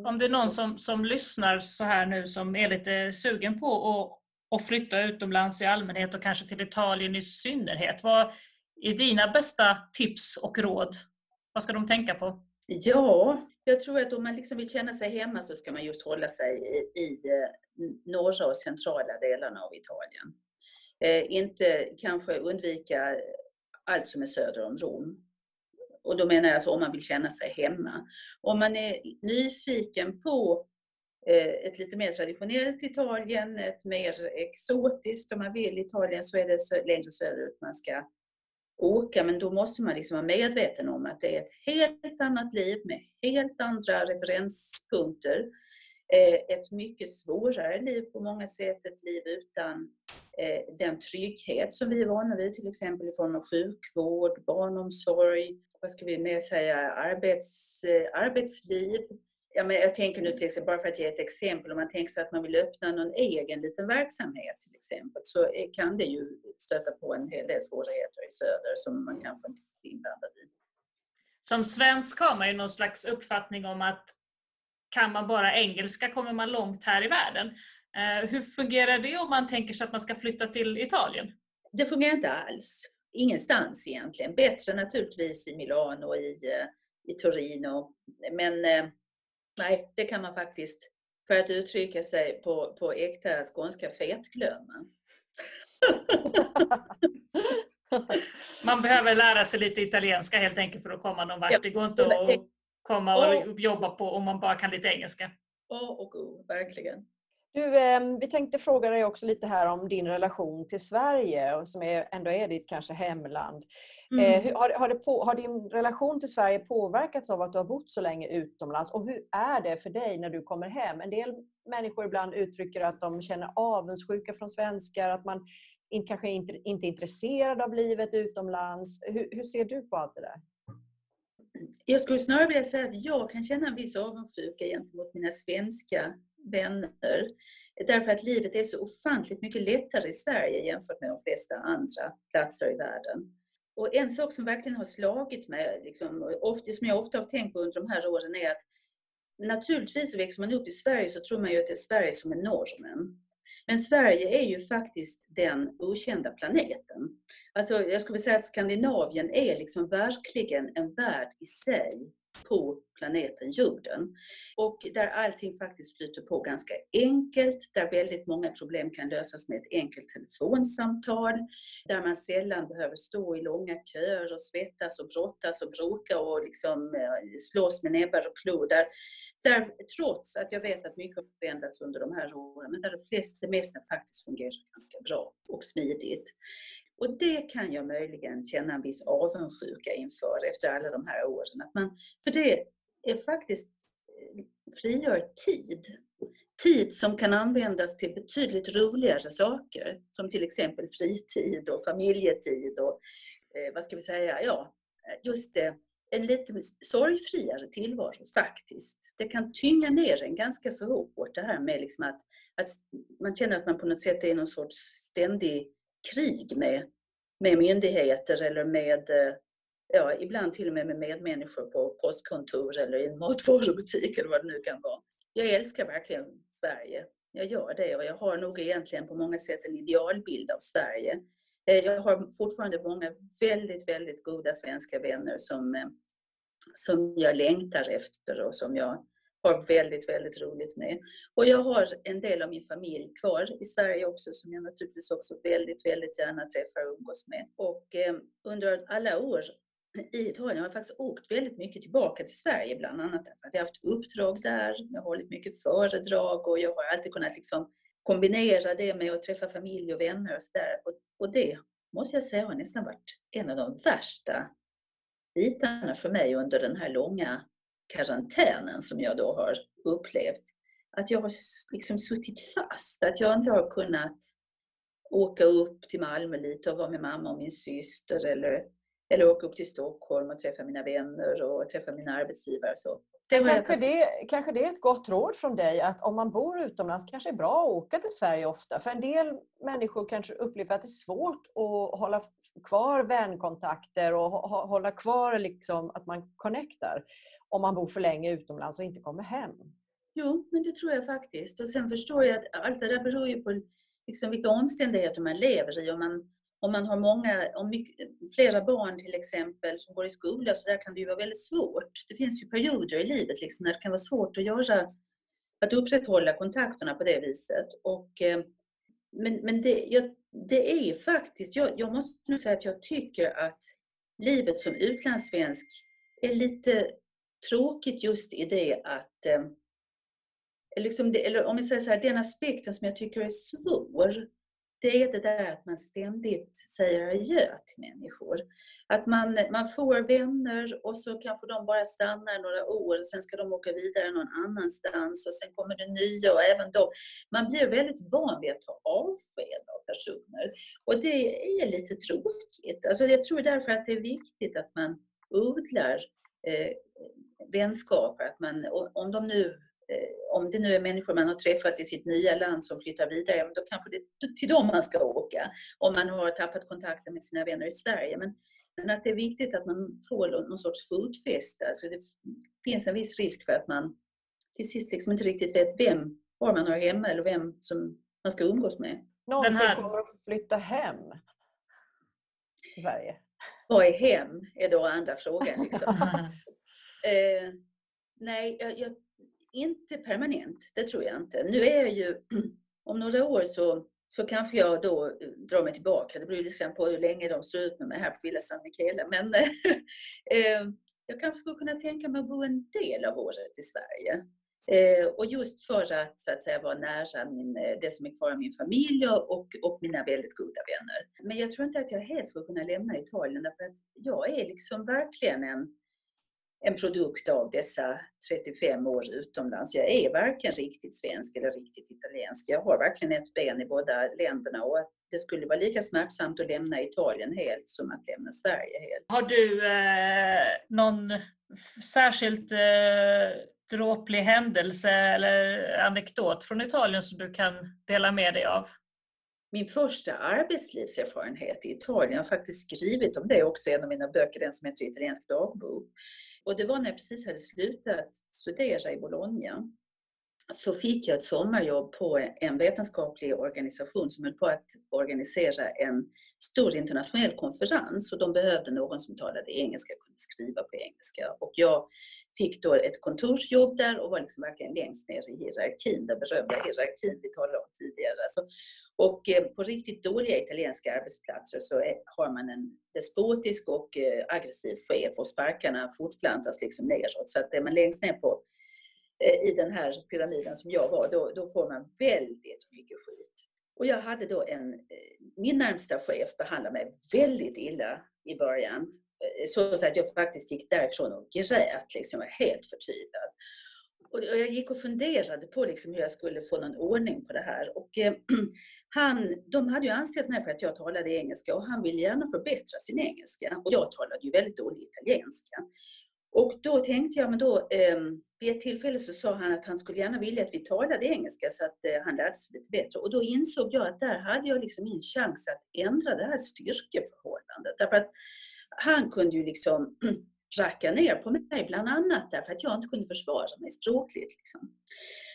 Om det är någon som, som lyssnar så här nu som är lite sugen på att, att flytta utomlands i allmänhet och kanske till Italien i synnerhet. Vad är dina bästa tips och råd? Vad ska de tänka på? Ja, jag tror att om man liksom vill känna sig hemma så ska man just hålla sig i, i eh, norra och centrala delarna av Italien. Eh, inte kanske undvika allt som är söder om Rom. Och då menar jag alltså om man vill känna sig hemma. Om man är nyfiken på eh, ett lite mer traditionellt Italien, ett mer exotiskt om man vill Italien, så är det längre söderut man ska åka, men då måste man liksom vara medveten om att det är ett helt annat liv med helt andra referenspunkter. Eh, ett mycket svårare liv på många sätt, ett liv utan eh, den trygghet som vi är vana vid, till exempel i form av sjukvård, barnomsorg, vad ska vi mer säga, arbets, eh, arbetsliv, Ja, men jag tänker nu till exempel, bara för att ge ett exempel, om man tänker sig att man vill öppna någon egen liten verksamhet till exempel, så kan det ju stöta på en hel del svårigheter i söder som man kanske inte är inblandad i. Som svensk har man ju någon slags uppfattning om att kan man bara engelska kommer man långt här i världen. Eh, hur fungerar det om man tänker sig att man ska flytta till Italien? Det fungerar inte alls. Ingenstans egentligen. Bättre naturligtvis i Milano, i, eh, i Torino. Men eh, Nej, det kan man faktiskt, för att uttrycka sig på, på äkta skånska, fetglömma. <laughs> Man behöver lära sig lite italienska helt enkelt för att komma någon vart. Ja, det går inte att komma och jobba på om man bara kan lite engelska. A och O, verkligen. Du, ehm, vi tänkte fråga dig också lite här om din relation till Sverige som är, ändå är ditt kanske hemland. Mm. Eh, har, har, på, har, din relation till Sverige påverkats av att du har bott så länge utomlands? Och hur är det för dig när du kommer hem? En del människor ibland uttrycker att de känner avundsjuka från svenskar, att man in, kanske inte, inte är intresserad av livet utomlands. Hur, hur ser du på allt det där? Jag skulle snarare vilja säga att jag kan känna en viss avundsjuka gentemot mina svenska vänner. Därför att livet är så ofantligt mycket lättare i Sverige jämfört med de flesta andra platser i världen. Och en sak som verkligen har slagit mig, liksom, ofta, som jag ofta har tänkt på under de här åren, är att naturligtvis växer man upp i Sverige så tror man ju att det är Sverige som är normen. Men Sverige är ju faktiskt den okända planeten. Alltså jag skulle säga att Skandinavien är liksom verkligen en värld i sig på planeten jorden. Och där allting faktiskt flyter på ganska enkelt, där väldigt många problem kan lösas med ett enkelt telefonsamtal, där man sällan behöver stå i långa köer och svettas och brottas och bråka och liksom slås slåss med näbbar och klor. Där, där, trots att jag vet att mycket har förändrats under de här åren, men där det, flesta, det mesta faktiskt fungerar ganska bra och smidigt. Och det kan jag möjligen känna en viss avundsjuka inför efter alla de här åren. Att man, för det är faktiskt eh, frigör tid. Tid som kan användas till betydligt roligare saker, som till exempel fritid och familjetid och eh, vad ska vi säga, ja, just det, en lite sorgfriare tillvaro faktiskt. Det kan tynga ner en ganska så hårt det här med liksom att, att man känner att man på något sätt är i någon sorts ständig krig med, med myndigheter eller med, eh, ja, ibland till och med med medmänniskor på postkontor eller i en <laughs> matvarubutik eller vad det nu kan vara. Jag älskar verkligen Sverige. Jag gör det och jag har nog egentligen på många sätt en idealbild av Sverige. Eh, jag har fortfarande många väldigt, väldigt goda svenska vänner som, eh, som jag längtar efter och som jag har väldigt, väldigt roligt med. Och jag har en del av min familj kvar i Sverige också som jag naturligtvis också väldigt, väldigt gärna träffar och umgås med. Och eh, under alla år i Italien har jag faktiskt åkt väldigt mycket tillbaka till Sverige bland annat därför att jag har haft uppdrag där, jag har hållit mycket föredrag och jag har alltid kunnat liksom kombinera det med att träffa familj och vänner och sådär. Och, och det måste jag säga har nästan varit en av de värsta bitarna för mig under den här långa karantänen som jag då har upplevt. Att jag har liksom suttit fast, att jag inte har kunnat åka upp till Malmö lite och vara med mamma och min syster eller, eller åka upp till Stockholm och träffa mina vänner och träffa mina arbetsgivare. Så det kanske, det, kanske det är ett gott råd från dig att om man bor utomlands kanske det är bra att åka till Sverige ofta. För en del människor kanske upplever att det är svårt att hålla kvar vänkontakter och hålla kvar liksom att man connectar om man bor för länge utomlands och inte kommer hem. Jo, men det tror jag faktiskt. Och sen förstår jag att allt det där beror ju på liksom vilka omständigheter man lever i. Om man, om man har många, om mycket, flera barn till exempel som går i skola så där kan det ju vara väldigt svårt. Det finns ju perioder i livet liksom, när det kan vara svårt att göra, att upprätthålla kontakterna på det viset. Och, eh, men men det, jag, det är faktiskt, jag, jag måste nog säga att jag tycker att livet som utlandssvensk är lite tråkigt just i det att eh, liksom det, eller om vi säger så här, den aspekten som jag tycker är svår, det är det där att man ständigt säger adjö till människor. Att man, man får vänner och så kanske de bara stannar några år, och sen ska de åka vidare någon annanstans och sen kommer det nya och även då. Man blir väldigt van vid att ta avsked av personer och det är lite tråkigt. Alltså jag tror därför att det är viktigt att man odlar eh, vänskaper. Att man, om, de nu, om det nu är människor man har träffat i sitt nya land som flyttar vidare, då kanske det är till dem man ska åka. Om man har tappat kontakten med sina vänner i Sverige. Men, men att det är viktigt att man får någon sorts fotfäste. Alltså det finns en viss risk för att man till sist liksom inte riktigt vet vem, var man har hemma eller vem som man ska umgås med. Någon Den här... som kommer att flytta hem till Sverige? Vad är hem? är då andra frågan. Liksom. <laughs> Eh, nej, jag, jag, inte permanent. Det tror jag inte. Nu är jag ju, <clears throat> om några år så så kanske jag då eh, drar mig tillbaka. Det beror lite grann på hur länge de står ut med mig här på Villa San Michele. Men <laughs> eh, jag kanske skulle kunna tänka mig att bo en del av året i Sverige. Eh, och just för att, så att säga, vara nära min, eh, det som är kvar av min familj och, och mina väldigt goda vänner. Men jag tror inte att jag helt skulle kunna lämna Italien därför att jag är liksom verkligen en, en produkt av dessa 35 år utomlands. Jag är varken riktigt svensk eller riktigt italiensk. Jag har verkligen ett ben i båda länderna och det skulle vara lika smärtsamt att lämna Italien helt som att lämna Sverige helt. Har du eh, någon särskilt eh, dråplig händelse eller anekdot från Italien som du kan dela med dig av? Min första arbetslivserfarenhet i Italien, jag har faktiskt skrivit om det också i en av mina böcker, den som heter Italiensk dagbok. Och det var när jag precis hade slutat studera i Bologna. Så fick jag ett sommarjobb på en vetenskaplig organisation som höll på att organisera en stor internationell konferens och de behövde någon som talade engelska och kunde skriva på engelska. Och jag fick då ett kontorsjobb där och var liksom verkligen längst ner i hierarkin, den berömda hierarkin vi talade om tidigare. Så, och eh, på riktigt dåliga italienska arbetsplatser så har man en despotisk och eh, aggressiv chef och sparkarna fortplantas liksom neråt. Så att är man längst ner på, eh, i den här pyramiden som jag var, då, då får man väldigt mycket skit. Och jag hade då en, min närmsta chef behandlade mig väldigt illa i början. Så att jag faktiskt gick därifrån och grät, liksom, var helt förtvivlad. Och jag gick och funderade på liksom hur jag skulle få någon ordning på det här. Och, eh, han, de hade ju anställt mig för att jag talade engelska och han ville gärna förbättra sin engelska. Och jag talade ju väldigt dålig italienska. Och då tänkte jag, men då, eh, vid ett tillfälle så sa han att han skulle gärna vilja att vi talade engelska så att eh, han lärde sig lite bättre. Och då insåg jag att där hade jag liksom min chans att ändra det här styrkeförhållandet. Därför att han kunde ju liksom racka ner på mig, bland annat därför att jag inte kunde försvara mig språkligt. Liksom.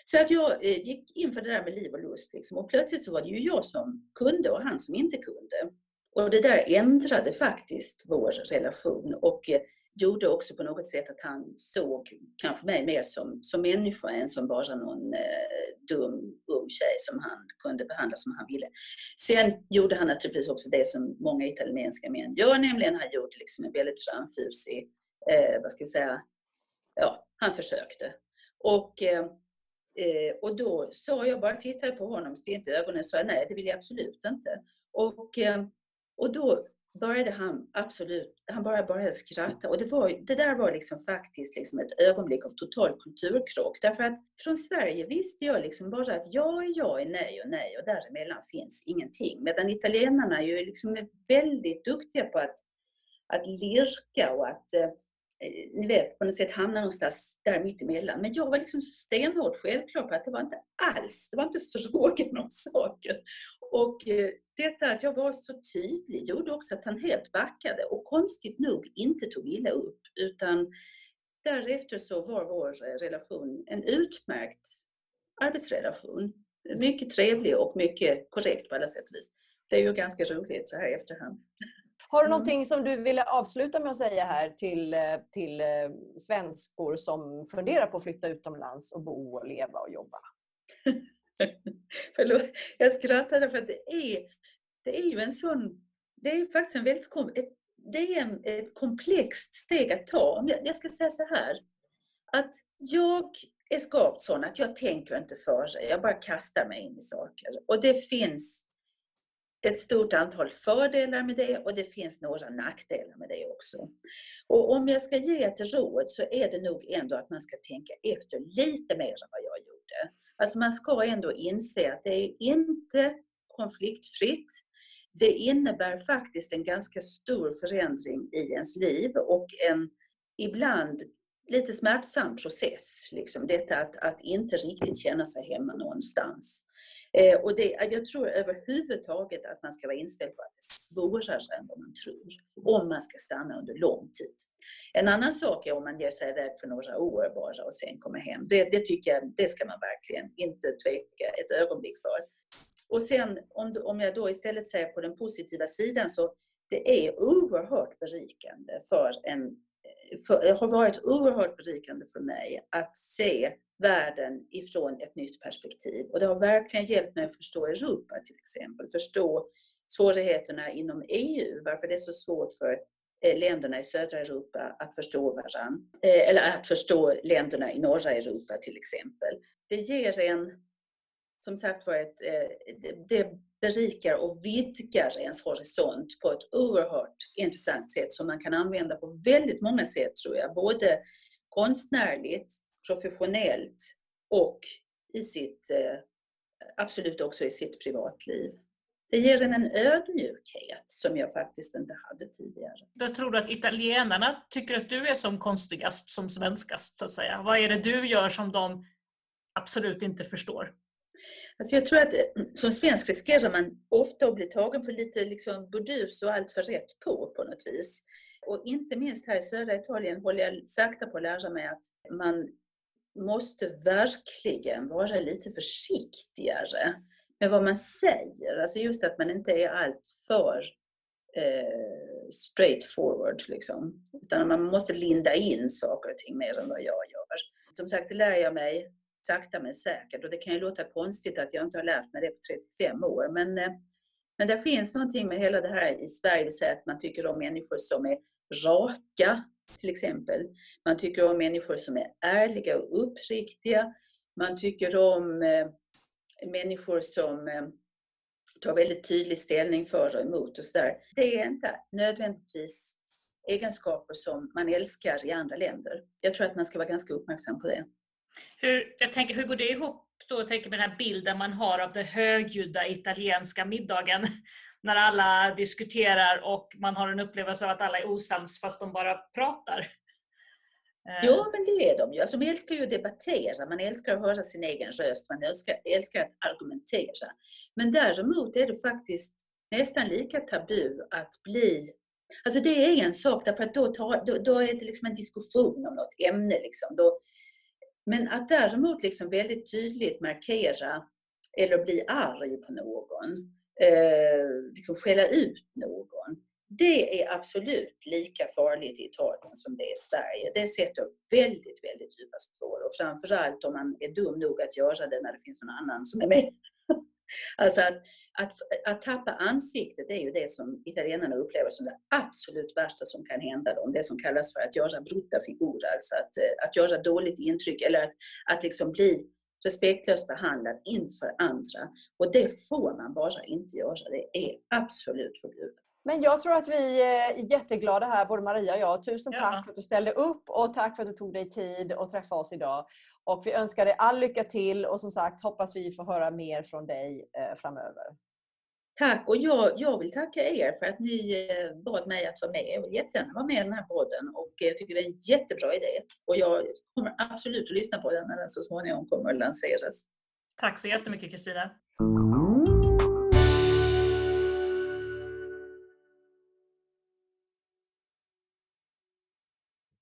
Så att jag eh, gick in för det där med liv och lust. Liksom. Och plötsligt så var det ju jag som kunde och han som inte kunde. Och det där ändrade faktiskt vår relation och eh, gjorde också på något sätt att han såg kanske mig mer som, som människa än som bara någon eh, dum ung tjej som han kunde behandla som han ville. Sen gjorde han naturligtvis också det som många italienska män gör, nämligen han gjorde liksom en väldigt framfusig, eh, vad ska vi säga, ja, han försökte. Och, eh, eh, och då sa jag bara, tittade på honom, stint i ögonen och sa nej, det vill jag absolut inte. Och, eh, och då började han absolut, han bara började skratta. Och det, var, det där var liksom faktiskt liksom ett ögonblick av total kulturkrock. Därför att från Sverige visste jag liksom bara att ja är ja är nej och nej och däremellan finns ingenting. Medan italienarna är ju liksom väldigt duktiga på att, att lirka och att eh, Eh, ni vet, på något sätt hamna någonstans där mittemellan. Men jag var liksom stenhårt självklar på att det var inte alls, det var inte frågan om saken. Och eh, detta att jag var så tydlig gjorde också att han helt backade och konstigt nog inte tog illa upp utan därefter så var vår relation en utmärkt arbetsrelation. Mycket trevlig och mycket korrekt på alla sätt och vis. Det är ju ganska roligt så här i efterhand. Har du mm. någonting som du ville avsluta med att säga här till, till eh, svenskor som funderar på att flytta utomlands och bo, och leva och jobba? <laughs> Förlåt, jag skrattade för att det är, det är ju en sån... Det är faktiskt en väldigt ett, det är en, ett komplext steg att ta. Jag, jag ska säga så här, att jag är skapt sån att jag tänker inte före, jag bara kastar mig in i saker. Och det finns ett stort antal fördelar med det och det finns några nackdelar med det också. Och om jag ska ge ett råd så är det nog ändå att man ska tänka efter lite mer än vad jag gjorde. Alltså man ska ändå inse att det är inte konfliktfritt. Det innebär faktiskt en ganska stor förändring i ens liv och en ibland lite smärtsam process. Liksom detta att, att inte riktigt känna sig hemma någonstans. Eh, och det, jag tror överhuvudtaget att man ska vara inställd på att det är svårare än vad man tror, om man ska stanna under lång tid. En annan sak är om man ger sig iväg för några år bara och sen kommer hem. Det, det tycker jag, det ska man verkligen inte tveka ett ögonblick för. Och sen om, om jag då istället säger på den positiva sidan så det är oerhört berikande för en för, har varit oerhört berikande för mig att se världen ifrån ett nytt perspektiv. Och det har verkligen hjälpt mig att förstå Europa till exempel, förstå svårigheterna inom EU, varför det är så svårt för eh, länderna i södra Europa att förstå varandra. Eh, eller att förstå länderna i norra Europa till exempel. Det ger en, som sagt var, ett, eh, det berikar och vidgar ens horisont på ett oerhört intressant sätt som man kan använda på väldigt många sätt tror jag. Både konstnärligt, professionellt och i sitt, eh, absolut också i sitt privatliv. Det ger en en ödmjukhet som jag faktiskt inte hade tidigare. Jag tror du att italienarna tycker att du är som konstigast som svenskast, så att säga? Vad är det du gör som de absolut inte förstår? Alltså jag tror att eh, mm, som svensk riskerar man ofta att bli tagen för lite liksom burdus och allt för rätt på, på något vis. Och inte minst här i södra Italien håller jag sakta på att lära mig att man måste verkligen vara lite försiktigare med vad man säger. Alltså just att man inte är alltför eh, straight forward. Liksom. Utan man måste linda in saker och ting mer än vad jag gör. Som sagt, det lär jag mig sakta men säkert. Och det kan ju låta konstigt att jag inte har lärt mig det på 35 år. Men, eh, men det finns någonting med hela det här i Sverige, det att man tycker om människor som är raka, till exempel. Man tycker om människor som är ärliga och uppriktiga. Man tycker om eh, människor som eh, tar väldigt tydlig ställning för och emot och sådär. Det är inte nödvändigtvis egenskaper som man älskar i andra länder. Jag tror att man ska vara ganska uppmärksam på det. Hur, jag tänker, hur går det ihop då, jag tänker med den här bilden man har av den högljudda italienska middagen? <laughs> När alla diskuterar och man har en upplevelse av att alla är osams fast de bara pratar. Eh. Jo men det är de ju. Alltså, de älskar ju att debattera, man älskar att höra sin egen röst, man älskar, älskar att argumentera. Men däremot är det faktiskt nästan lika tabu att bli... Alltså det är en sak, därför att då, tar, då, då är det liksom en diskussion om något ämne. Liksom. Då, men att däremot liksom väldigt tydligt markera eller bli arg på någon, eh, liksom skälla ut någon, det är absolut lika farligt i Italien som det är i Sverige. Det sätter väldigt, väldigt djupa spår och framförallt om man är dum nog att göra det när det finns någon annan som är med. Alltså att, att, att tappa ansiktet är ju det som italienarna upplever som det absolut värsta som kan hända dem. Det som kallas för att göra brutta figurer, alltså att, att göra dåligt intryck eller att, att liksom bli respektlöst behandlad inför andra. Och det får man bara inte göra. Det är absolut förbjudet. Men jag tror att vi är jätteglada här, både Maria och jag. Tusen tack ja. för att du ställde upp och tack för att du tog dig tid att träffa oss idag. Och vi önskar dig all lycka till och som sagt hoppas vi får höra mer från dig eh, framöver. Tack och jag, jag vill tacka er för att ni eh, bad mig att vara med. Jag vill jättegärna vara med i den här podden och jag tycker det är en jättebra idé. Och jag kommer absolut att lyssna på den när den så småningom kommer att lanseras. Tack så jättemycket Kristina.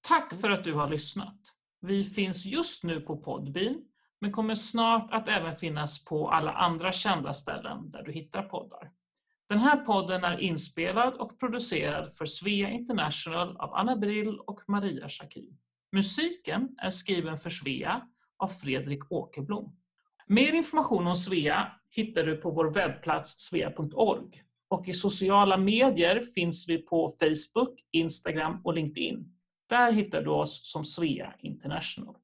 Tack för att du har lyssnat. Vi finns just nu på Podbean, men kommer snart att även finnas på alla andra kända ställen där du hittar poddar. Den här podden är inspelad och producerad för Svea International av Anna Brill och Maria Schackin. Musiken är skriven för Svea av Fredrik Åkerblom. Mer information om Svea hittar du på vår webbplats svea.org och i sociala medier finns vi på Facebook, Instagram och LinkedIn. Där hittar du oss som Svea International.